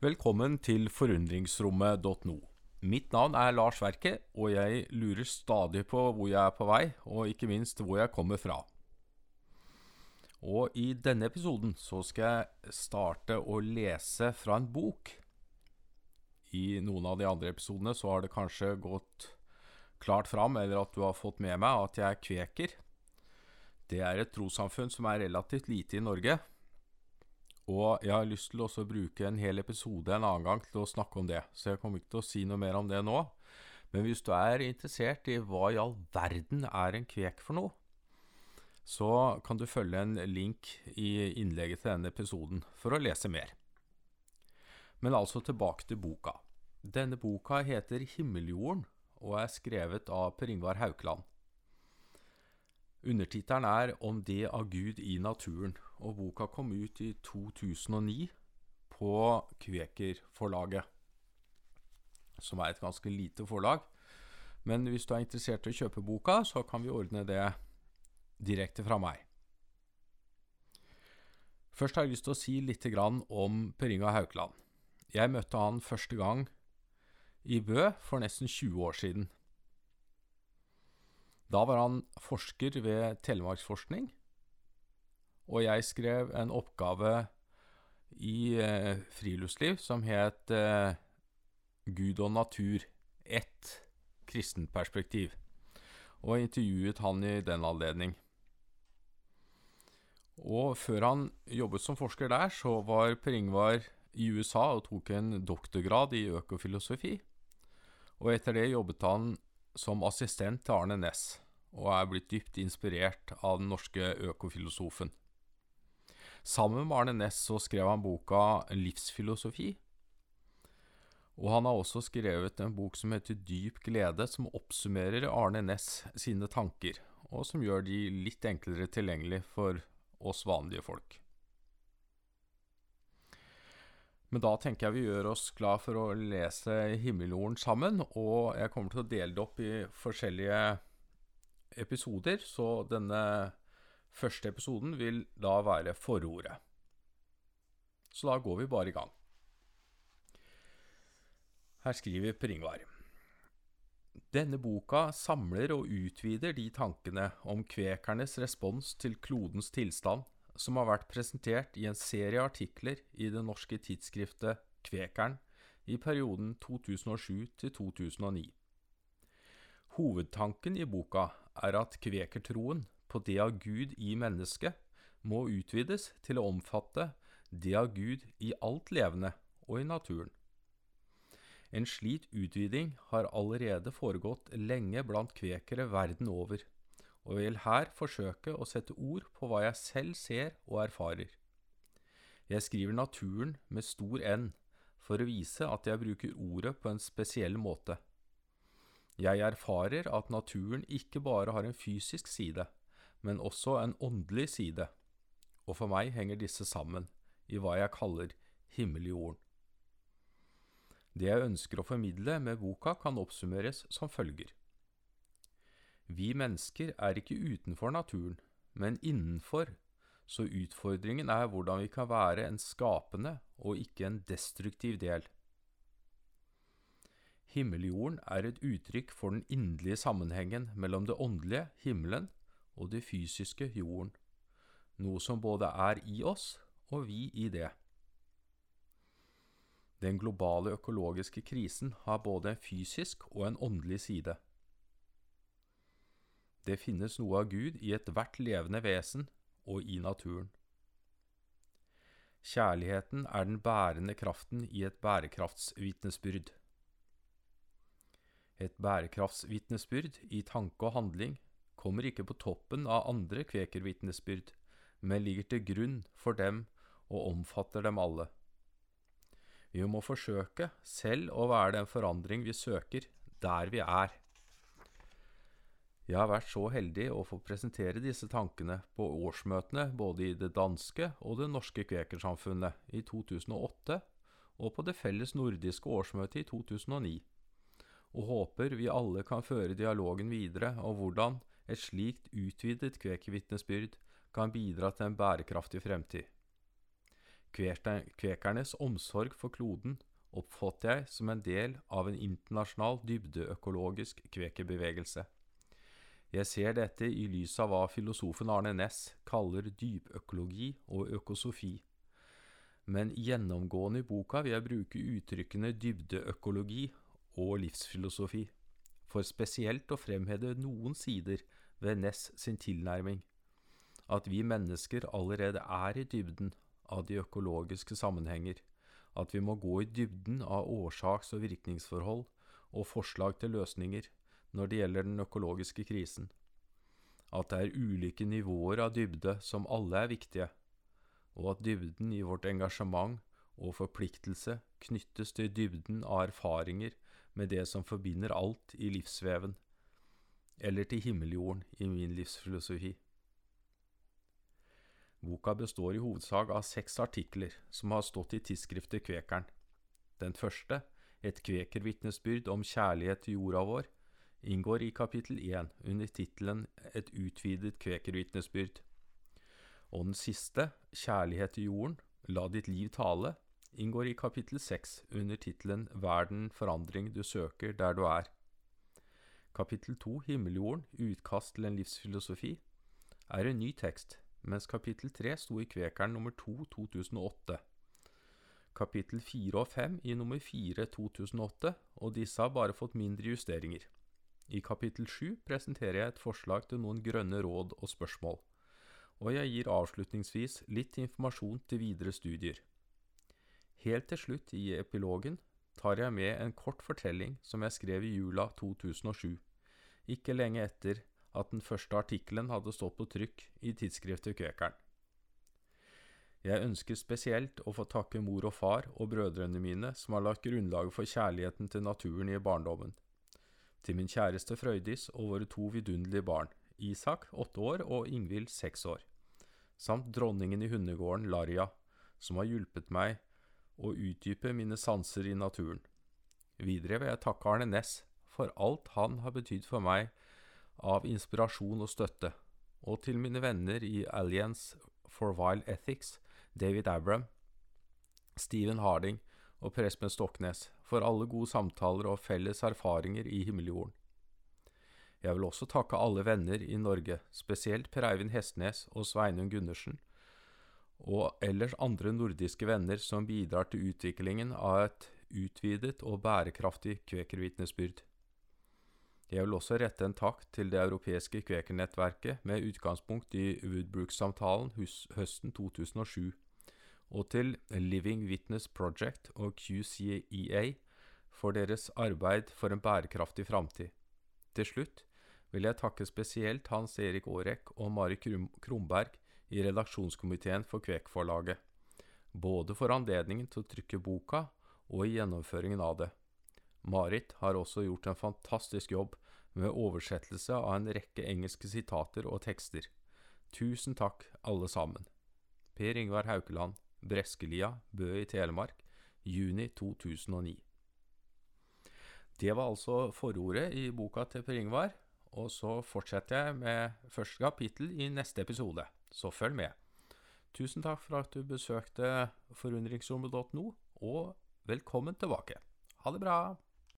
Velkommen til forundringsrommet.no. Mitt navn er Lars Verke, og jeg lurer stadig på hvor jeg er på vei, og ikke minst hvor jeg kommer fra. Og i denne episoden så skal jeg starte å lese fra en bok. I noen av de andre episodene så har det kanskje gått klart fram, eller at du har fått med meg, at jeg er kveker. Det er et trossamfunn som er relativt lite i Norge, og jeg har lyst til å bruke en hel episode en annen gang til å snakke om det, så jeg kommer ikke til å si noe mer om det nå. Men hvis du er interessert i hva i all verden er en kvek for noe, så kan du følge en link i innlegget til denne episoden for å lese mer. Men altså tilbake til boka. Denne boka heter Himmeljorden og er skrevet av Per Ingvar Haukeland. Undertittelen er Om det av Gud i naturen, og boka kom ut i 2009 på Kveker-forlaget, som er et ganske lite forlag. Men hvis du er interessert i å kjøpe boka, så kan vi ordne det direkte fra meg. Først har jeg lyst til å si litt om Per Inga Haukeland. Jeg møtte han første gang i Bø for nesten 20 år siden. Da var han forsker ved Telemarksforskning, og jeg skrev en oppgave i eh, friluftsliv som het eh, Gud og natur ett kristent perspektiv, og intervjuet han i den anledning. Og før han jobbet som forsker der, så var Per Ingvar i USA og tok en doktorgrad i økofilosofi. Og etter det jobbet han som assistent til Arne Næss, og er blitt dypt inspirert av den norske økofilosofen. Sammen med Arne Næss så skrev han boka Livsfilosofi. Og han har også skrevet en bok som heter Dyp glede, som oppsummerer Arne Næss sine tanker, og som gjør de litt enklere tilgjengelig for oss vanlige folk. Men da tenker jeg vi gjør oss klar for å lese Himmeljorden sammen, og jeg kommer til å dele det opp i forskjellige episoder, så denne første episoden vil da være forordet. Så da går vi bare i gang. Her skriver Pringvar. Denne boka samler og utvider de tankene om kvekernes respons til klodens tilstand som har vært presentert i en serie artikler i det norske tidsskriftet Kvekeren i perioden 2007 til 2009. Hovedtanken i boka er at kvekertroen på det av Gud i mennesket må utvides til å omfatte det av Gud i alt levende og i naturen. En slik utviding har allerede foregått lenge blant kvekere verden over, og vil her forsøke å sette ord på hva jeg selv ser og erfarer. Jeg skriver naturen med stor N for å vise at jeg bruker ordet på en spesiell måte. Jeg erfarer at naturen ikke bare har en fysisk side, men også en åndelig side, og for meg henger disse sammen i hva jeg kaller himmeljorden. Det jeg ønsker å formidle med boka, kan oppsummeres som følger. Vi mennesker er ikke utenfor naturen, men innenfor, så utfordringen er hvordan vi kan være en skapende og ikke en destruktiv del. Himmeljorden er et uttrykk for den inderlige sammenhengen mellom det åndelige, himmelen, og det fysiske, jorden, noe som både er i oss og vi i det. Den globale økologiske krisen har både en fysisk og en åndelig side. Det finnes noe av Gud i ethvert levende vesen og i naturen. Kjærligheten er den bærende kraften i et bærekraftsvitnesbyrd. Et bærekraftsvitnesbyrd i tanke og handling kommer ikke på toppen av andre kvekervitnesbyrd, men ligger til grunn for dem og omfatter dem alle. Vi må forsøke selv å være den forandring vi søker, der vi er. Jeg har vært så heldig å få presentere disse tankene på årsmøtene både i det danske og det norske kvekersamfunnet i 2008 og på det felles nordiske årsmøtet i 2009, og håper vi alle kan føre dialogen videre om hvordan et slikt utvidet kvekervitnesbyrd kan bidra til en bærekraftig fremtid. Kvekernes omsorg for kloden oppfatter jeg som en del av en internasjonal dybdeøkologisk kvekerbevegelse. Jeg ser dette i lys av hva filosofen Arne Næss kaller dypøkologi og økosofi. Men gjennomgående i boka vil jeg bruke uttrykkene dybdeøkologi og livsfilosofi, for spesielt å fremheve noen sider ved Ness sin tilnærming. At vi mennesker allerede er i dybden av de økologiske sammenhenger, at vi må gå i dybden av årsaks- og virkningsforhold og forslag til løsninger når det gjelder den økologiske krisen, at det er ulike nivåer av dybde som alle er viktige, og at dybden i vårt engasjement og forpliktelse knyttes til dybden av erfaringer med det som forbinder alt i livsveven, eller til himmeljorden i min livsfilosofi. Boka består i hovedsak av seks artikler som har stått i tidsskriftet Kvekeren. Den første, Et kvekervitnesbyrd om kjærlighet til jorda vår, inngår i kapittel 1 under tittelen Et utvidet kvekervitnesbyrd. Og den siste, Kjærlighet til jorden, La ditt liv tale, inngår i kapittel 6 under tittelen Verden forandring du søker der du er. Kapittel 2, Himmeljorden, utkast til en livsfilosofi, er en ny tekst mens kapittel 3 sto i Kvekeren nummer 2 2008. Kapittel 4 og 5 i nummer 4 2008, og disse har bare fått mindre justeringer. I kapittel 7 presenterer jeg et forslag til noen grønne råd og spørsmål, og jeg gir avslutningsvis litt informasjon til videre studier. Helt til slutt i epilogen tar jeg med en kort fortelling som jeg skrev i jula 2007, ikke lenge etter at den første artikkelen hadde stått på trykk i tidsskriftet Kvekeren. Jeg ønsker spesielt å få takke mor og far og brødrene mine som har lagt grunnlaget for kjærligheten til naturen i barndommen. Til min kjæreste Frøydis og våre to vidunderlige barn, Isak, åtte år, og Ingvild, seks år, samt dronningen i hundegården, Larja, som har hjulpet meg å utdype mine sanser i naturen. Videre vil jeg takke Arne Næss for alt han har betydd for meg av inspirasjon og støtte, og til mine venner i Alliance for Wild Ethics, David Abram, Stephen Harding og Prespen Stoknes, for alle gode samtaler og felles erfaringer i himmeljorden. Jeg vil også takke alle venner i Norge, spesielt Per Eivind Hestnes og Sveinung Gundersen, og ellers andre nordiske venner som bidrar til utviklingen av et utvidet og bærekraftig kvekervitnesbyrd. Jeg vil også rette en takk til det europeiske kvekernettverket med utgangspunkt i Woodbrook-samtalen høsten 2007, og til Living Witness Project og QCEA for deres arbeid for en bærekraftig framtid. Til slutt vil jeg takke spesielt Hans Erik Aarek og Mari Kromberg i redaksjonskomiteen for Kvekforlaget, både for anledningen til å trykke boka og i gjennomføringen av det. Marit har også gjort en fantastisk jobb med oversettelse av en rekke engelske sitater og tekster. Tusen takk, alle sammen. Per Ingvar Haukeland, Breskelia, Bø i Telemark, juni 2009. Det var altså forordet i boka til Per Ingvar, og så fortsetter jeg med første kapittel i neste episode, så følg med. Tusen takk for at du besøkte forundringsrommet.no, og velkommen tilbake. Ha det bra!